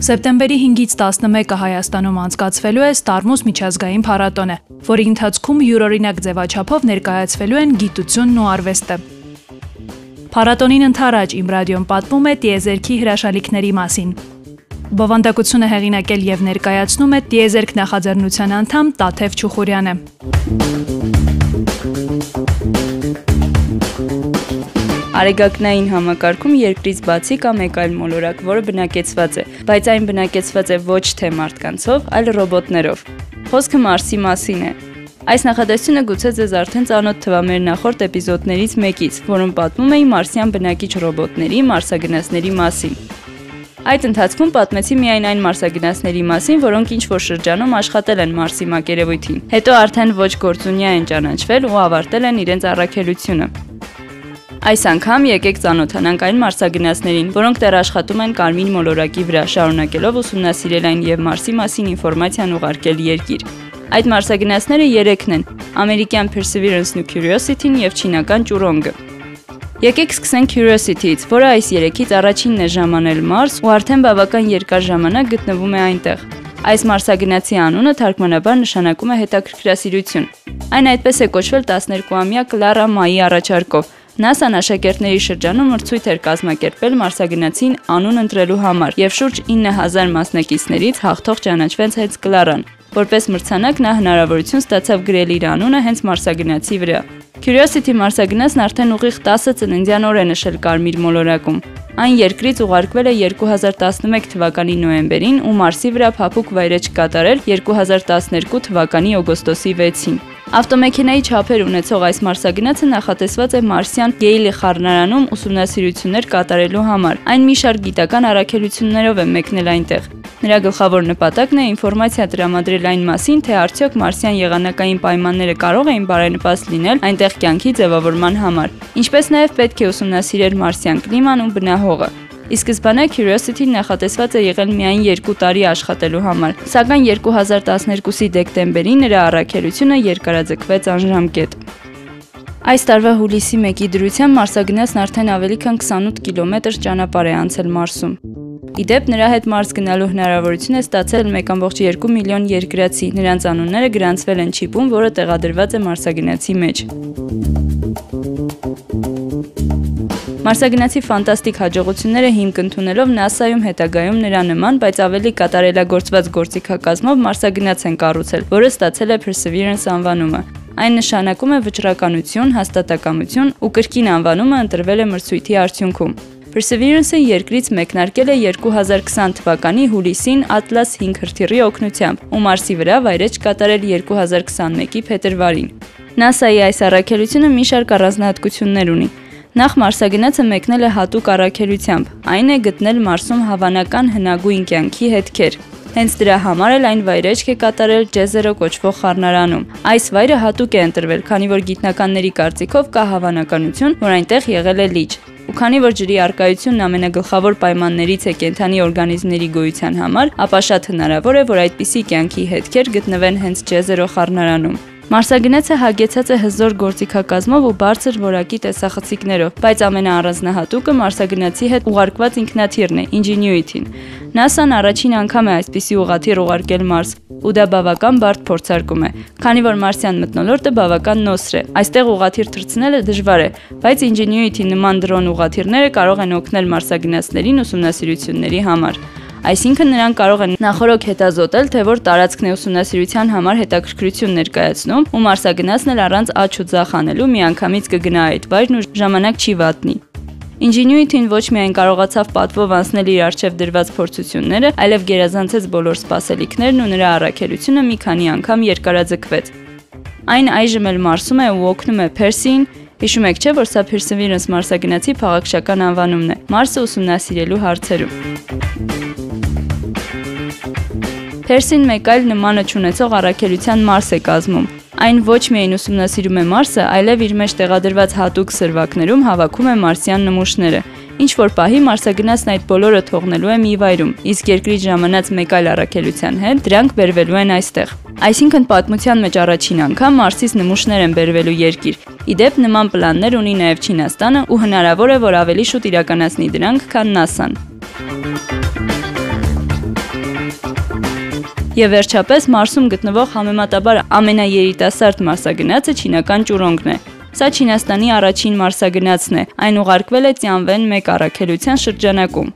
Սեպտեմբերի 5-ից 11-ը Հայաստանում անցկացվելու է Ստարմուս միջազգային փառատոնը, որի ընթացքում յուրօրինակ ձևաչափով ներկայացվելու են գիտությունն ու արվեստը։ Փառատոնին ընթരാճ Իմ ռադիոն պատմում է տիեզերքի հրաշալիքների մասին։ Բովանդակությունը հեղինակել եւ ներկայացնում է տիեզերք նախաձեռնության անդամ Տաթև Չուխուրյանը։ Արեգակնային համակարգում երկրից բացի կա մեկ այլ մոլորակ, որը բնակեցված է, բայց այն բնակեցված է ոչ թե մարդկանցով, այլ ռոբոտներով։ Խոսքը Մարսի մասին է։ Այս նախադասությունը գուցե ձեզ արդեն ծանոթ թվա մեր նախորդ էպիզոդներից մեկից, որում պատմում էի մարսյան բնակիչ ռոբոտների, մարսագնացների մասին։ Այդ ընթացքում պատմեցի միայն այն մարսագնացների մասին, որոնք ինչ որ շրջանում աշխատել են Մարսի մակերևույթին։ Հետո արդեն ոչ գործունյա են ճանաչվել ու ավարտել են իրենց առաքելությունը։ Այս անգամ եկեք ծանոթանանք այն մարսագնացներին, որոնք դեռ աշխատում են Կարմիր մոլորակի վրա, շարունակելով ուսումնասիրել այն եւ Մարսի մասին ինֆորմացիան ուղարկել երկիր։ Այդ մարսագնացները 3-ն են՝ ամերիկյան Perseverance-ն ու Curiosity-ն եւ չինական Churong-ը։ Եկեք սկսենք Curiosity-ից, որը այս 3-ից առաջինն է ժամանել Մարս ու արդեն բավական երկար ժամանակ գտնվում է այնտեղ։ Այս մարսագնացի անունը թարգմանաբար նշանակում է հետաքրքրասիրություն։ Այն այդպես է կոչվել 12-ամյա Կլարա Մայի առաջարկով, ՆԱՍԱ-ն աշակերտների շրջանում մրցույթ էր կազմակերպել մարսագնացին անուն ընտրելու համար, եւ շուրջ 9000 մասնակիցներից հաղթող ճանաչվեց հենց Կլարան։ Որպես մրցանակ նա հնարավորություն ստացավ գրել իր անունը հենց մարսագնացի վրա։ Curiosity մարսագնացն արդեն ուղիղ 10 ծննդյան օր է նշել Կարմիր մոլորակում։ Այն երկրից ուղարկվել է 2011 թվականի նոեմբերին ու Մարսի վրա փափուկ վայրեջք կատարել 2012 թվականի օգոստոսի 6-ին։ Ավտոմեքենայի չափեր ունեցող այս մարսագնացը նախատեսված է Մարսյան Գեյլի խառնարանում ուսումնասիրություններ կատարելու համար։ Այն մի շարք գիտական առաքելություններով է մեկնել այնտեղ։ Նրա գլխավոր նպատակն է ինֆորմացիա տրամադրել այն մասին, թե արդյոք մարսյան եղանակային պայմանները կարող էին բարենպաստ լինել այնտեղ կյանքի ձևավորման համար։ Ինչպես նաև պետք է ուսումնասիրել մարսյան կլիման ու բնահողը։ Ի սկզբանե Curiosity-ն նախատեսված է եղել միայն 2 տարի աշխատելու համար, սակայն 2012-ի դեկտեմբերին նրա առաքելությունը երկարաձգվեց անժամկետ։ Այս տարվա հուլիսի 1-ի դրությամբ Մարսագնացն արդեն ավելի քան 28 կիլոմետր ճանապարհ է անցել Մարսում։ Իդեպ նրա հետ Մարս գնալու հնարավորություն է ստացել 1.2 միլիոն երկրացի։ Նրանց անունները գրանցվել են չիպում, որը տեղադրված է Մարսագնացի մեջ։ Մարսագնացի ֆանտաստիկ հաջողությունները հիմք ընդունելով NASA-յում հետագայում նրա նման, բայց ավելի կատարելագործված գործիքակազմով մարսագնաց են կառուցել, որը ստացել է Perseverance անվանումը։ Այն նշանակում է վճռականություն, հաստատակամություն ու կրկին անվանումը ընտրվել է մրցույթի արդյունքում։ Perseverance-ը երկրից մեկնարկել է 2020 թվականի հուլիսին Atlas 5 հրթիռի օգնությամբ ու Մարսի վրա վայրեջ կատարել 2021-ի փետրվարին։ NASA-ի այս առաքելությունը մի շարք առանձնահատկություններ ունի։ Նախ Մարսագնացը մեկնել է հատուկ առաքելությամբ։ Այն է գտնել Մարսում հավանական հնագույն կյանքի հետքեր։ Հենց դրա համար էլ այն վայրեջք է կատարել Ջեզերո կոչվող խառնարանում։ Այս վայրը հատուկ է ընտրվել, քանի որ գիտնականների կարծիքով կա հավանականություն, որ այնտեղ եղել է լիճ։ Ու քանի որ ջրի արկայությունն ամենագլխավոր պայմաններից է կենթանի օրգանիզմների գոյության համար, ապա շատ հնարավոր է, որ այդպիսի կյանքի հետքեր գտնվեն հենց Ջեզերո խառնարանում։ Մարսագնացը հագեցած է հզոր գործիքակազմով ու բարձր որակի տեսախցիկներով, բայց ամենաառանձնահատուկը մարսագնացի հետ ուղարկված ինքնաթիռն է՝ Ingenuity-ն։ NASA-ն առաջին անգամ է այսպիսի ուղաթիռ ուղարկել Մարս, ու դա բավական բարդ փորձարկում է, քանի որ մարսյան մթնոլորտը բավական նոսր է։ Այստեղ ուղաթիռ թռցնելը դժվար է, բայց Ingenuity նման դրոն ուղաթիռները կարող են օգնել մարսագնացներին ուսումնասիրությունների համար։ Այսինքն նրանք կարող են նախորոք հետազոտել, թե որ տարածքն է ուսումնասիրության համար հետաքրքրություն ներկայացնում, ու մարսագնացն էլ առանց աչ ու ձախ անելու միանգամից կգնա այդ վայրն ու ժամանակ չի վատնի։ Ingenuity-ն ոչ միայն կարողացավ պատվով անցնել իր արժև դրված փորձությունները, այլև գերազանցեց բոլոր սպասելիքներն ու նրա առաքելությունը մի քանի անգամ երկարաձգվեց։ Այն այժմ էլ Մարսում է ու օգնում է Percy-ին, Հիշում եք չէ, որ սա Perseverance մարսագնացի փաղաքշական անվանումն է՝ Մարսը ուսումնասիրելու հարցերում։ Թերսին մեկ այլ նմանը ճանաչող առաքելության Մարս է կազմում։ Այն ոչ միայն ուսումնասիրում է Մարսը, այլև իր մեջ տեղադրված հատուկ սրվակներում հավաքում է մարսյան նմուշները։ Ինչ որ պահի Մարսագնացն այդ բոլորը թողնելու է մի վայրում, իսկ երկրից ժամանած մեկ այլ առաքելության հետ դրանք բերվելու են այստեղ։ Այսինքն պատմության մեջ առաջին անգամ Մարսից նմուշներ են բերվելու երկիր։ Իդեպ նման պլաններ ունի նաև Չինաստանը ու հնարավոր է, որ ավելի շուտ իրականացնի դրանք, քան ՆԱՍԱ-ն։ Եվ վերջապես Մարսում գտնվող համեմատաբար ամենաերիտասարդ մարսագնացը չինական ճուրոնգն է։ Սա Չինաստանի առաջին մարսագնացն է։ Այն ուղարկվել է Տյանվեն 1 առաքելության շրջանակում։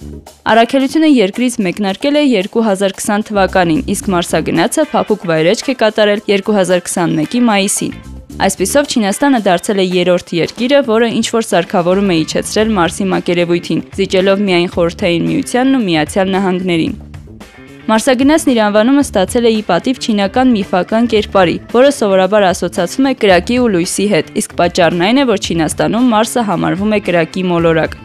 Առաքելությունը երկրից մեկնարկել է 2020 թվականին, իսկ մարսագնացը փափուկ վայրեջք է կատարել 2021-ի մայիսին։ Այսպիսով Չինաստանը դարձել է երրորդ երկիրը, որը ինչ որ սարքավորում է իջեցրել Մարսի մակերևույթին, զիջելով միայն Խորհրդային Միությանն ու Միացյալ Նահանգներին։ Մարսագնացն իր անվանումը ստացել է ի պատիվ չինական միֆական կերպարի, որը սովորաբար ասոցացվում է կրակի ու լույսի հետ, իսկ պատճառն այն է, որ Չինաստանում Մարսը համարվում է կրակի մոլորակ։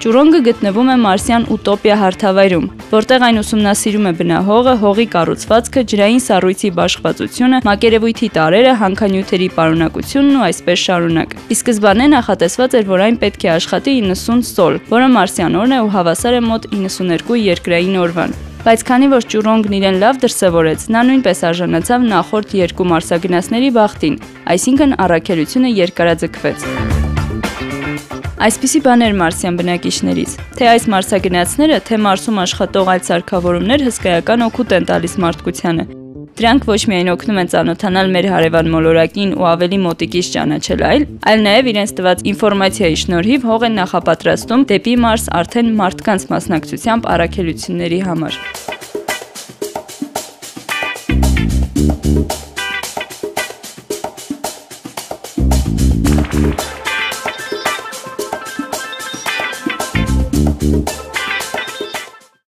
Ճուրոնգը գտնվում է Մարսյան ուտոպիա հարթավայրում, որտեղ այն ուսումնասիրում է բնահողը, հողի կառուցվածքը, ջրային սառույցի բաշխվածությունը, մակերևույթի տարրերը, հանքանյութերի պարունակությունն ու այսպես շարունակ։ Ի սկզբանե նախատեսված էր, որ այն պետք է աշխատի 90 սոլ, որը մարսյան օրն է ու հավասար է մոտ 92 երկրային օրվան։ Բայց քանի որ Ճուրոնգն իրեն լավ դրսևորեց, նա նույնպես արժանացավ նախորդ երկու մարսագնացների բախտին, այսինքն առաքելությունը երկարաձգվեց։ Այսպիսի բաներ մարսյան բնակիչներից, թե այս մարսագնացները, թե Մարսում աշխատող այլ սարքավորումներ հսկայական օգուտ են տալիս մարդկությանը։ Դրանք ոչ միայն օգնում են ճանոթանալ մեր հարևան մոլորակին ու ավելի մոտիկից ճանաչել այլ, այլ նաև իրենց տված ինֆորմացիայի շնորհիվ հող են նախապատրաստում դեպի Մարս արդեն մարդկանց մասնակցությամբ առաքելությունների համար։